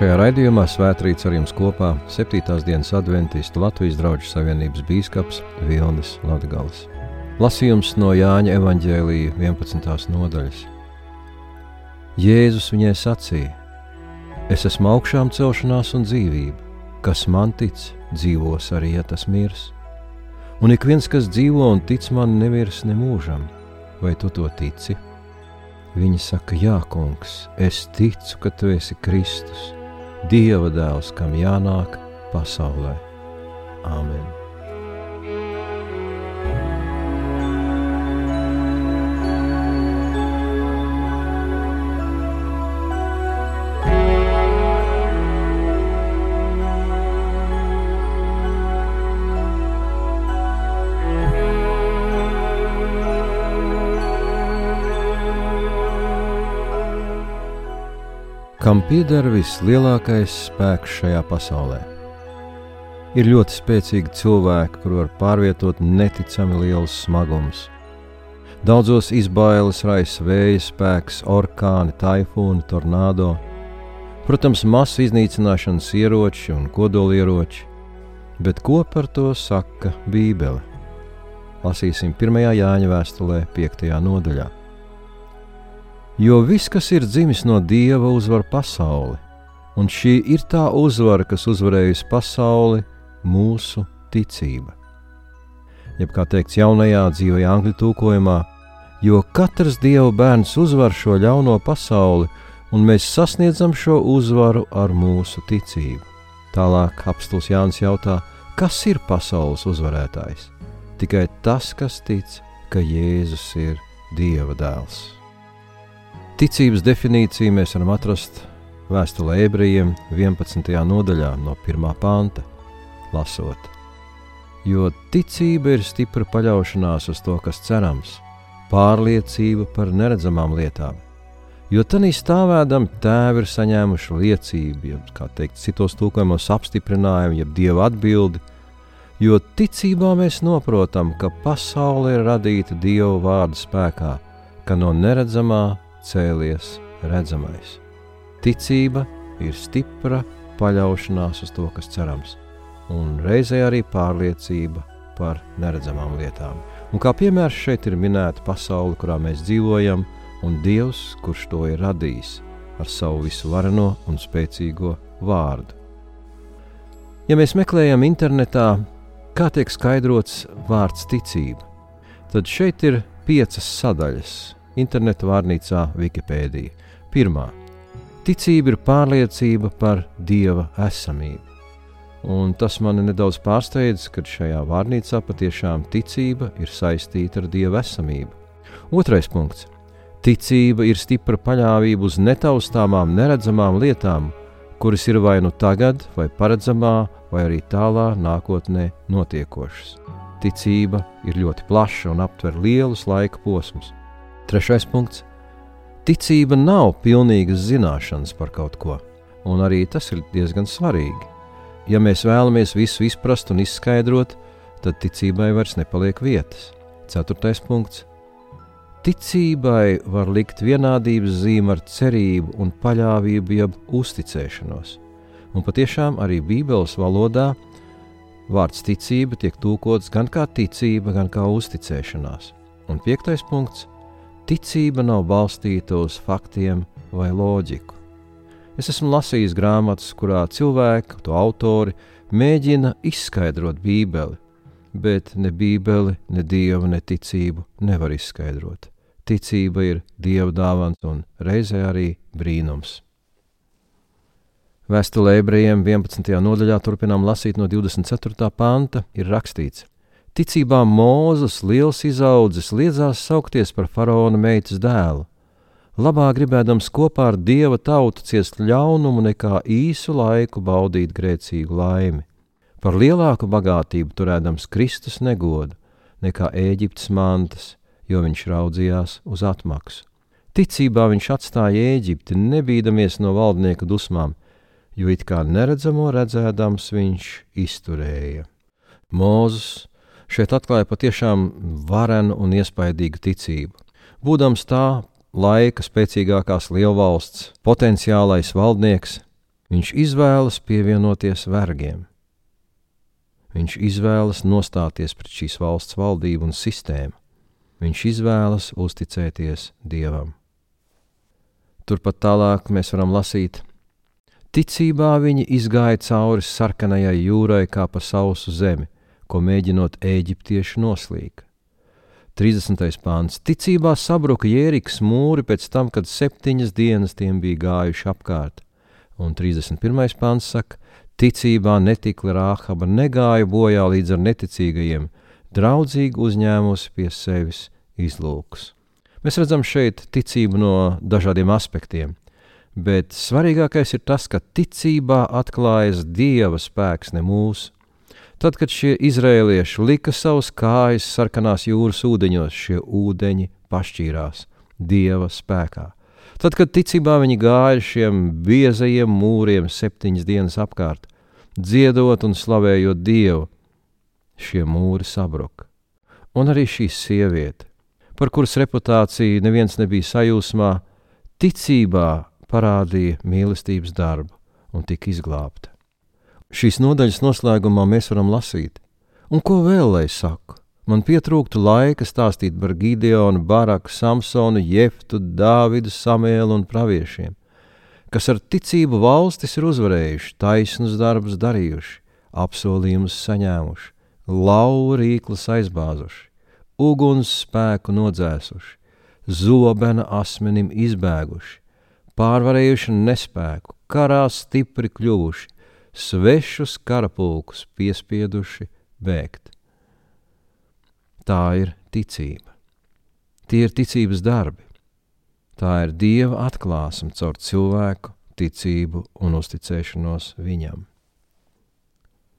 Šajā raidījumā svētrīts ar jums kopā 7. dienas adventistu Latvijas draugu savienības bīskaps Vilnis Latgals. Lasījums no Jāņa evaņģēlīja 11. nodaļas. Jēzus viņai sacīja: Es esmu augšām celšanās un dzīvība, kas man tic, dzīvos arī, ja tas mirs. Un ik viens, kas dzīvo un tic man, nemirs nemūžam, vai tu to tici? Viņa saka, Jā, kungs, es ticu, ka tu esi Kristus, Dieva dēls, kam jānāk pasaulē. Āmen! Kam pieder vislielākais spēks šajā pasaulē. Ir ļoti spēcīgi cilvēki, kur var pārvietot neticami liels smagums. Daudzos izbailes raisa vēja spēks, orkāni, taifūni, tornado, protams, masu iznīcināšanas ieroči un kodolieroči, bet ko par to saka Bībele? Lasīsim 1. Jāņa vēstulē, 5. nodaļā. Jo viss, kas ir dzimis no dieva, uzvar pasauli, un šī ir tā uzvara, kas uzvarējusi pasauli, mūsu ticība. Jeb kā teikts jaunajā dzīvajā angļu tūkojumā, jo katrs dieva bērns uzvar šo ļauno pasauli, un mēs sasniedzam šo uzvaru ar mūsu ticību. Tālāk apstults Jānis jautā, kas ir pasaules uzvarētājs? Tikai tas, kas tic, ka Jēzus ir Dieva dēls. Ticības definīciju mēs varam atrast vēstulē ebrejiem 11. nodaļā no 1. panta, lasot. Jo ticība ir stipra paļaušanās uz to, kas cerams, pārliecība par neredzamām lietām. Jo tādā stāvēdam tēvi ir saņēmuši liecību, jeb, kā teikt, citos tūkojumos apstiprinājumu, jeb dieva atbildi, jo ticībā mēs saprotam, ka pasaule ir radīta dieva vārda spēkā, ka no neredzamā cēlies redzamais. Ticība ir stipra paļaušanās uz to, kas cerams, un reizē arī pārliecība par neredzamām lietām. Un kā piemērs šeit ir minēta pasaule, kurā mēs dzīvojam, un Dievs, kurš to ir radījis ar savu visvareno un spēcīgo vārdu. Ja mēs meklējam internetā, kā tiek skaidrots vārds ticība, tad šeit ir piecas sadaļas, interneta vārnīcā Wikipēdija. Pirmā - ticība ir pārliecība par dieva esamību. Un tas mani nedaudz pārsteidz, ka šajā vārnīcā patiešām ticība ir saistīta ar dieva esamību. Otrais punkts - ticība ir stipra paļāvība uz netaustāmām, neredzamām lietām, kuras ir vai nu tagad, vai paredzamā, vai arī tālā nākotnē notiekošas. Ticība ir ļoti plaša un aptver lielus laika posmus. Trešais punkts - ticība nav pilnīgas zināšanas par kaut ko, un arī tas ir diezgan svarīgi. Ja mēs vēlamies visu izprast un izskaidrot, tad ticībai vairs nepaliek vietas. Ceturtais punkts - ticībai var likt vienādības zīme ar cerību un paļāvību, jeb uzticēšanos. Un patiešām arī Bībeles valodā vārds ticība tiek tūkots gan kā ticība, gan kā uzticēšanās. Un piektais punkts ticība nav balstīta uz faktiem vai loģiku. Es esmu lasījis grāmatas, kurā cilvēki, to autori, mēģina izskaidrot Bībeli, bet ne Bībeli, ne Dievu, ne ticību nevar izskaidrot. Ticība ir Dieva dāvana un reizē arī brīnums. Vēstulē ebrejiem 11. nodaļā turpinām lasīt no 24. panta, ir rakstīts: Ticībā Mūzes liels izaudzis liedzās saukties par faraona meitas dēlu. Labāk gribēdams kopā ar dieva tautu ciest ļaunumu, nekā īsu laiku baudīt grēcīgu laimi. Par lielāku bagātību turēdams Kristus negodu nekā Ēģiptes mantas, jo viņš raudzījās uz atmaksu. Ticībā viņš atstāja Ēģipti, nebīdamies no valdnieka dusmām, jo it kā neredzamo redzēdams viņš izturēja. Mūzes šeit atklāja patiešām varenu un iespaidīgu ticību. Būdams tā laika spēcīgākās lielvalsts, potenciālais valdnieks, Viņš izvēlas pievienoties vergiem. Viņš izvēlas nostāties pret šīs valsts valdību un sistēmu. Viņš izvēlas uzticēties Dievam. Turpat tālāk mēs varam lasīt, ticībā viņi izgāja cauri sarkanajai jūrai kā pa sausu zemi, ko mēģinot eģiptieši noslīka. 30. pāns. Ticībā sabruka Jēriks mūri pēc tam, kad septiņas dienas tiem bija gājuši apkārt. Un 31. pāns saka, ticībā netikla Rāhaba negāja bojā līdz ar neticīgajiem, draudzīgi uzņēmusi pie sevis izlūkus. Mēs redzam šeit ticību no dažādiem aspektiem, bet svarīgākais ir tas, ka ticībā atklājas Dieva spēks, ne mūsu. Tad, kad šie izrēlieši lika savus kājas sarkanās jūras ūdeņos, šie ūdeņi pašķīrās Dieva spēkā. Tad, kad ticībā viņi gāja šiem biezajiem mūriem septiņas dienas apkārt, dziedot un slavējot Dievu, šie mūri sabruka. Un arī šī sieviete, par kuras reputāciju neviens nebija sajūsmā, ticībā parādīja mīlestības darbu un tika izglābta. Šīs nodaļas noslēgumā mēs varam lasīt, un ko vēl lai saku? Man pietrūktu laika stāstīt par Gideonu, Baraku, Samsonu, Jeftu, Dāvidu, Samēlu un praviešiem, kas ar ticību valstis ir uzvarējuši, taisnus darbus darījuši, apsolījumus saņēmuši, lauvu rīklus aizbāzuši, uguns spēku nodzēsuši, zobena asmenim izbēguši, pārvarējuši nespēku, karā stipri kļuvuši, svešus karapulkus piespieduši bēgt. Tā ir ticība. Tie ir ticības darbi. Tā ir Dieva atklāsme caur cilvēku ticību un uzticēšanos viņam.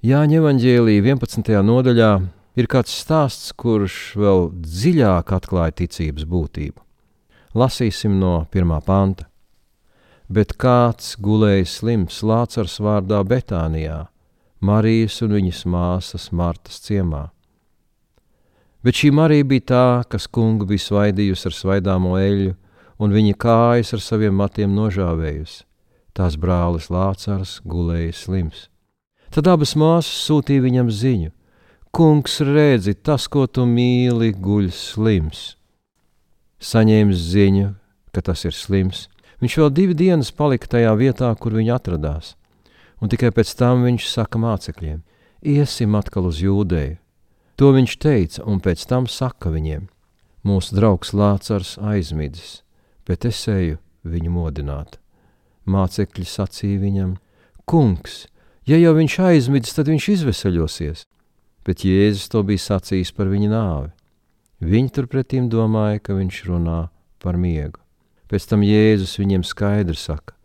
Jāņa evanģēlī 11. nodaļā ir kāds stāsts, kurš vēl dziļāk atklāja ticības būtību. Lasīsim no pirmā panta. Bet kāds gulēja slims Lācars vārdā Betānijā, Marijas un viņas māsas Martas ciemā. Bet šī Marija bija tā, kas kungu bija svaidījusi ar svaidāmo eļļu, un viņa kājas ar saviem matiem nožāvējusi. Tās brālis Lācars gulēja slims. Tad abas māsas sūtīja viņam ziņu: Kungs, redzi, tas, ko tu mīli, guļ slims. Saņēmis ziņu, ka tas ir slims, viņš vēl divi dienas palika tajā vietā, kur viņa atradās, un tikai pēc tam viņš saka mācekļiem: Iesim atkal uz jūdēju. To viņš teica, un pēc tam saka viņiem: Mūsu draugs Lācars aizmidzis, bet es eju viņu modināt. Mācekļi sacīja viņam: Kungs, Ja jau viņš aizmidzis, tad viņš izveseļosies. Bet Jēzus to bija sacījis par viņa nāvi. Viņi turpretīm domāja, ka viņš runā par miegu. Pēc tam Jēzus viņiem skaidri saka: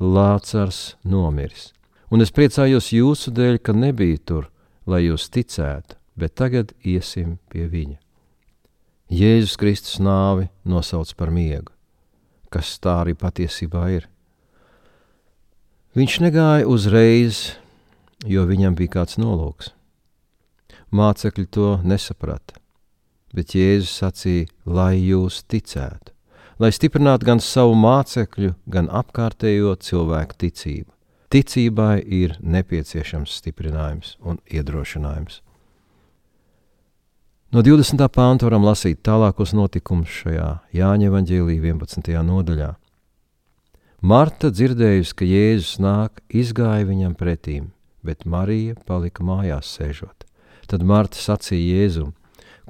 Lācars nomiris, un es priecājos jūsu dēļ, ka nebija tur, lai jūs ticētu, bet tagad iesim pie viņa. Jēzus Kristus nāvi nosauc par miegu, kas tā arī patiesībā ir. Viņš negāja uzreiz jo viņam bija kāds nolūks. Mācekļi to nesaprata, bet Jēzus sacīja, lai jūs ticētu, lai stiprinātu gan savu mācekļu, gan apkārtējo cilvēku ticību. Ticībai ir nepieciešams stiprinājums un iedrošinājums. No 20. pānta varam lasīt tālākos notikumus šajā Jāņa evanģēlī 11. nodaļā. Marta dzirdējusi, ka Jēzus nāk, izgāja viņam pretīm bet Marija palika mājās sēžot. Tad Marta sacīja Jēzum: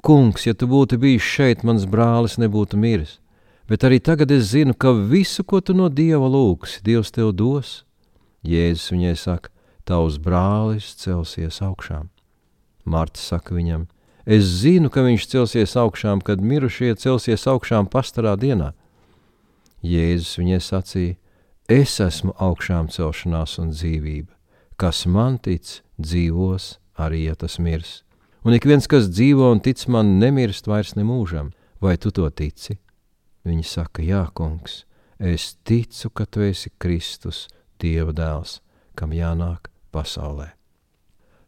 Kungs, ja tu būtu bijis šeit, mans brālis nebūtu miris, bet arī tagad es zinu, ka visu, ko tu no Dieva lūgsi, Dievs tev dos. Jēzus viņai saka: Tavs brālis celsies augšām. Marta saka viņam: Es zinu, ka viņš celsies augšām, kad mirušie celsies augšām pastarā dienā. Jēzus viņai sacīja: Es esmu augšām celšanās un dzīvība kas man tic, dzīvos, arī ja tas mirs. Un ik viens, kas dzīvo un tic man, nemirst vairs nemūžam, vai tu to tici? Viņi saka, jā, kungs, es ticu, ka tu esi Kristus, Dieva dēls, kam jānāk pasaulē.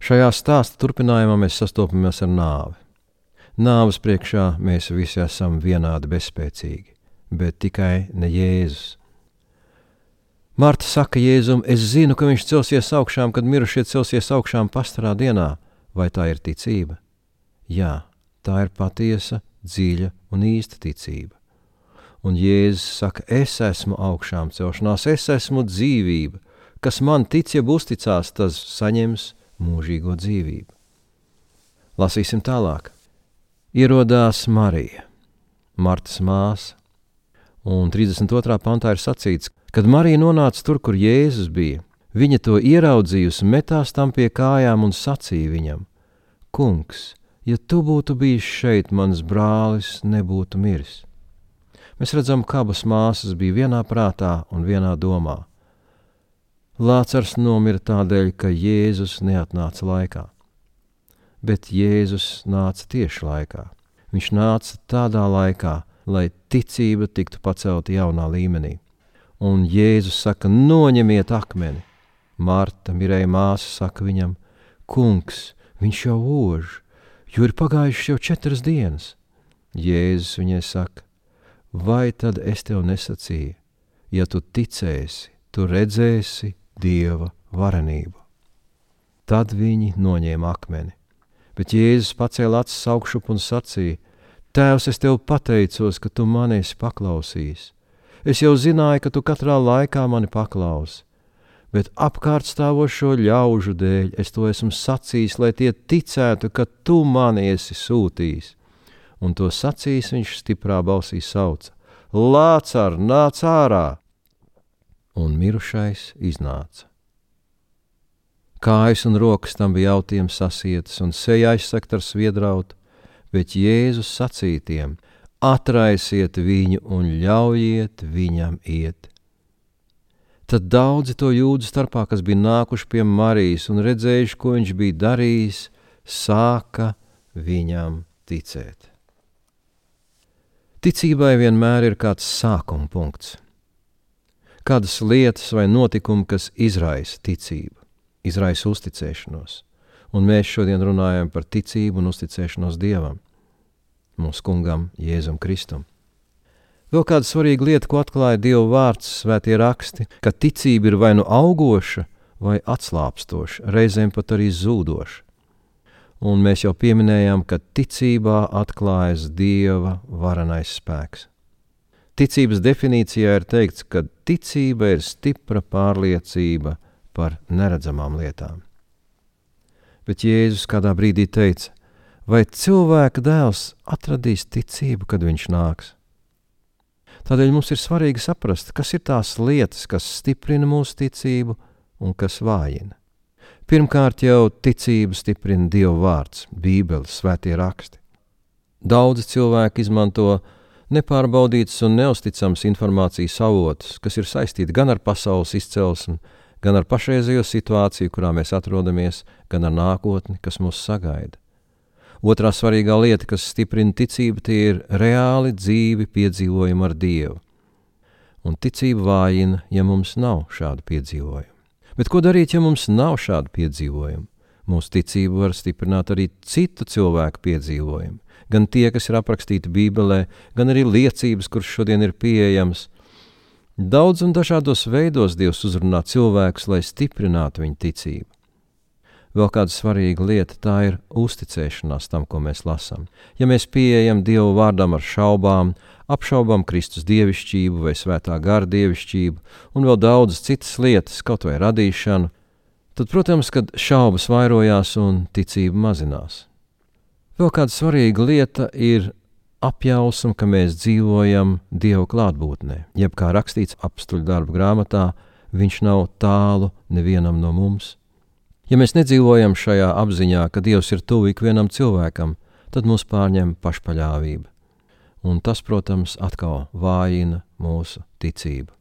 Šajā stāsta turpinājumā mēs sastopamies ar nāvi. Nāves priekšā mēs visi esam vienādi bezspēcīgi, bet tikai ne Jēzus. Marta saka Jēzum, es zinu, ka viņš celsies augšām, kad mirušie celsies augšām pastarā dienā. Vai tā ir ticība? Jā, tā ir patiesa, dziļa un īsta ticība. Un Jēzus saka, es esmu augšām celšanās, es esmu dzīvība. Kas man tic, ja uzticās, tas saņems mūžīgo dzīvību. Lasīsim tālāk. Ierodās Marija, Martas māsa, un 32. pantā ir sacīts, kad Marija nonāca tur, kur Jēzus bija. Viņa to ieraudzījusi, metās tam pie kājām un sacīja viņam: Kungs, ja tu būtu bijis šeit, mans brālis nebūtu miris. Mēs redzam, ka abas māsas bija vienā prātā un vienā domā. Lācars nomira tādēļ, ka Jēzus neatnāca laikā. Bet Jēzus nāca tieši laikā. Viņš nāca tādā laikā, lai ticība tiktu pacelta jaunā līmenī. Un Jēzus saka, noņemiet akmeni. Marta, Mirēja māsa, saka viņam, Kungs, viņš jau ož, jo ir pagājušas jau četras dienas. Jēzus viņai saka, vai tad es tev nesacīju, ja tu ticēsi, tu redzēsi Dieva varenību. Tad viņi noņēma akmeni, bet Jēzus pacēla acis augšup un sacīja, Tēvs, es tev pateicos, ka tu mani esi paklausījis. Es jau zināju, ka tu katrā laikā mani paklausi, bet apkārt stāvošo ļaužu dēļ es to esmu sacījis, lai tie ticētu, ka tu mani esi sūtījis. Un to sacījis viņš stiprā balsī sauca: Lācar, nāc ārā! Un mirušais iznāca. Kājas un rokas tam bija jautiem sasietas, un seja aizsakt ar sviedrautu bet Jēzus sacītiem: Atraisiet viņu un ļaujiet viņam iet. Tad daudzi to jūdu starpā, kas bija nākuši pie Marijas un redzējuši, ko viņš bija darījis, sāka viņam ticēt. Ticībai vienmēr ir kāds sākuma punkts, kādas lietas vai notikumi, kas izraisa ticību, izraisa uzticēšanos un mēs šodien runājam par ticību un uzticēšanos Dievam, mūsu kungam, Jēzum Kristum. Vēl kāda svarīga lieta, ko atklāja Dieva vārds, svētie raksti, ka ticība ir vai nu augoša, vai atslābstoša, reizēm pat arī zūdoša. Un mēs jau pieminējām, ka ticībā atklājas Dieva varenais spēks. Ticības definīcijā ir teikts, ka ticība ir stipra pārliecība par neredzamām lietām bet Jēzus kādā brīdī teica, vai cilvēka dēls atradīs ticību, kad viņš nāks. Tādēļ mums ir svarīgi saprast, kas ir tās lietas, kas stiprina mūsu ticību un kas vājina. Pirmkārt, jau ticību stiprina Dieva vārds, Bībele, svētie raksti. Daudzi cilvēki izmanto nepārbaudītas un neusticams informācijas avotus, kas ir saistīti gan ar pasaules izcelsmi, gan ar pašreizējo situāciju, kurā mēs atrodamies, gan ar nākotni, kas mūs sagaida. Otrā svarīgā lieta, kas stiprina ticību, tie ir reāli dzīvi piedzīvojumi ar Dievu. Un ticība vājina, ja mums nav šādu piedzīvojumu. Bet ko darīt, ja mums nav šādu piedzīvojumu? Mūsu ticību var stiprināt arī citu cilvēku piedzīvojumi, gan tie, kas ir aprakstīti Bībelē, gan arī liecības, kuras šodien ir pieejamas, Daudz un dažādos veidos Dievs uzrunā cilvēkus, lai stiprinātu viņu ticību. Vēl kāda svarīga lieta tā ir uzticēšanās tam, ko mēs lasām. Ja mēs pieejam Dievu vārdam ar šaubām, apšaubām Kristus dievišķību vai svētā gara dievišķību un vēl daudzas citas lietas, kaut vai radīšanu, tad, protams, kad šaubas vairojās un ticība mazinās. Vēl kāda svarīga lieta ir apjausmu, ka mēs dzīvojam Dieva klātbūtnē, jeb kā rakstīts apstuļu darba grāmatā, Viņš nav tālu nevienam no mums. Ja mēs nedzīvojam šajā apziņā, ka Dievs ir tuvu ikvienam cilvēkam, tad mūs pārņem pašpaļāvība. Un tas, protams, atkal vājina mūsu ticību.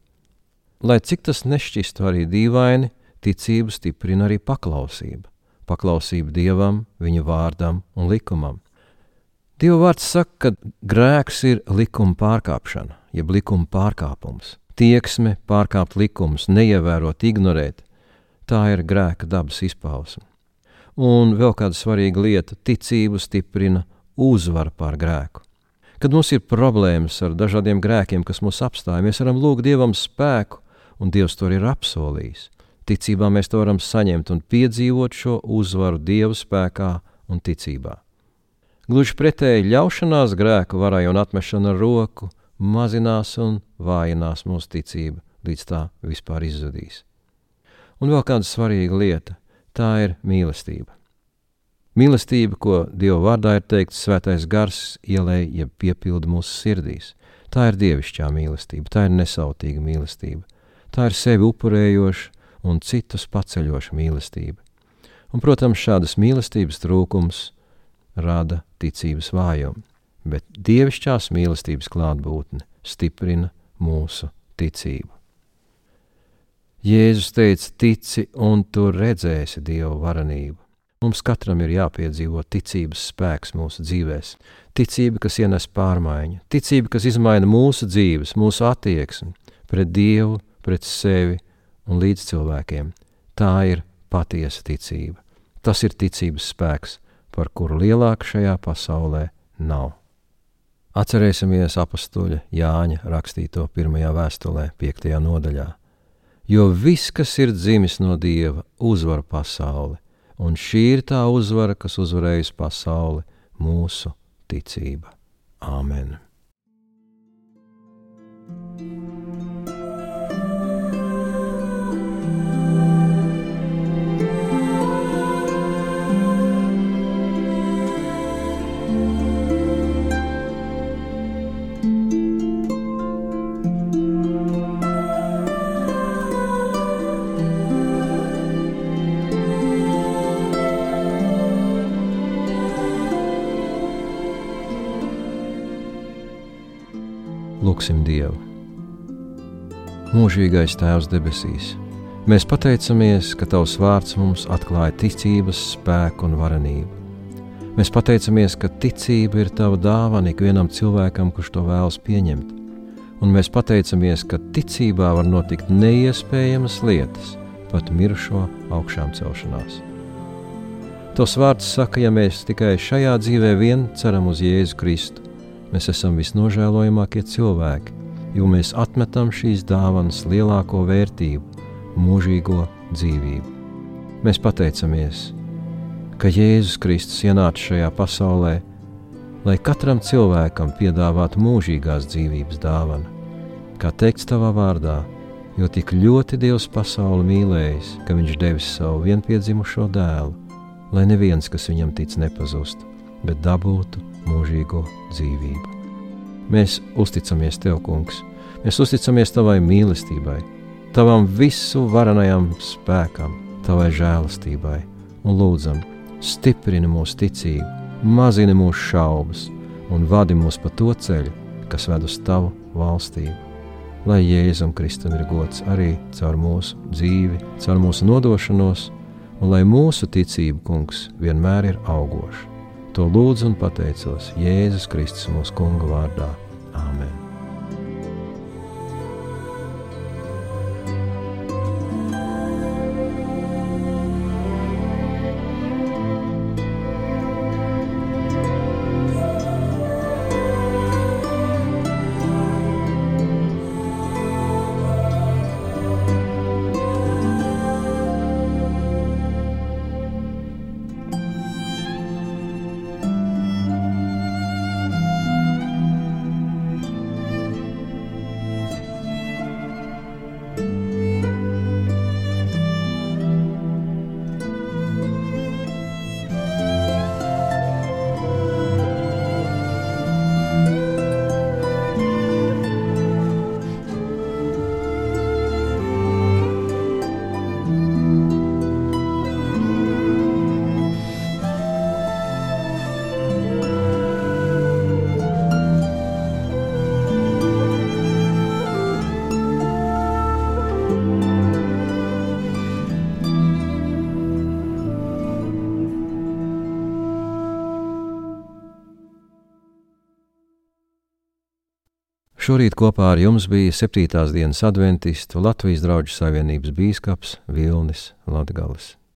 Lai cik tas nešķistu arī dīvaini, ticību stiprina arī paklausība. Paklausība Dievam, Viņa vārdam un likumam. Dieva vārds saka, ka grēks ir likuma pārkāpšana, jeb likuma pārkāpums. Tieksme pārkāpt likumus, neievērot, ignorēt, tā ir grēka dabas izpausme. Un vēl kāda svarīga lieta - ticību stiprina uzvara pār grēku. Kad mums ir problēmas ar dažādiem grēkiem, kas mūs apstāj, mēs varam lūgt Dievam spēku un Dievs to ir apsolījis. Ticībā mēs to varam saņemt un piedzīvot šo uzvaru Dieva spēkā un ticībā. Gluži pretēji ļaušanās grēku varai un atmešana ar roku mazinās un vājinās mūsu ticību, līdz tā vispār izzudīs. Un vēl kāda svarīga lieta - tā ir mīlestība. Mīlestība, ko Dieva vārdā ir teikts, svētais gars ielēja, jeb piepilda mūsu sirdīs. Tā ir dievišķā mīlestība, tā ir nesautīga mīlestība, tā ir sevi upurējoša un citus paceļoša mīlestība. Un, protams, šādas mīlestības trūkums rada ticības vājumu, bet dievišķās mīlestības klātbūtne stiprina mūsu ticību. Jēzus teica, tici, un tu redzēsi Dieva varenību. Mums katram ir jāpiedzīvo ticības spēks mūsu dzīvēm, ticība, kas ienes pārmaiņu, ticība, kas izmaina mūsu dzīves, mūsu attieksmi pret Dievu, pret sevi un līdz cilvēkiem. Tā ir patiesa ticība. Tas ir ticības spēks, par kuru lielāku šajā pasaulē nav. Atcerēsimies apstuļa Jāņa rakstīto pirmajā vēstulē, piektajā nodaļā. Jo viss, kas ir dzimis no Dieva, uzvar pasauli, un šī ir tā uzvara, kas uzvarējusi pasauli - mūsu ticība. Āmen! Dievu. Mūžīgais Tēvs debesīs, mēs pateicamies, ka Tavs vārds mums atklāja ticības spēku un varenību. Mēs pateicamies, ka ticība ir Tava dāvana ikvienam cilvēkam, kurš to vēlas pieņemt, un mēs pateicamies, ka ticībā var notikt neiespējamas lietas, pat mirušo augšām celšanās. Tos vārds saka, ja mēs tikai šajā dzīvē vien ceram uz Jēzu Kristu, Mēs esam visnožēlojamākie cilvēki, jo mēs atmetam šīs dāvanas lielāko vērtību, mūžīgo dzīvību. Mēs pateicamies, ka Jēzus Kristus ienāca šajā pasaulē, lai katram cilvēkam piedāvātu mūžīgās dzīvības dāvanu. Kā teikts tavā vārdā, jo tik ļoti Dievs pasauli mīlējis, ka Viņš devis savu vienpiedzimušo dēlu, lai neviens, kas viņam tic, nepazustu, bet dabūtu mūžīgo dzīvību. Mēs uzticamies Tev, Kungs, mēs uzticamies Tavai mīlestībai, Tavam visu varenajam spēkam, Tavai žēlastībai. Un lūdzam, stiprini mūsu ticību, mazini mūsu šaubas un vadi mūs pa to ceļu, kas ved uz Tavu valstību. Lai Jēzum Kristum ir gods arī caur mūsu dzīvi, caur mūsu nodošanos, un lai mūsu ticība, Kungs, vienmēr ir augoša To lūdzu un pateicos Jēzus Kristus mūsu Kunga vārdā. Āmen! Šorīt kopā ar jums bija 7. dienas adventistu Latvijas draugu savienības bīskaps Vilnis Latgales.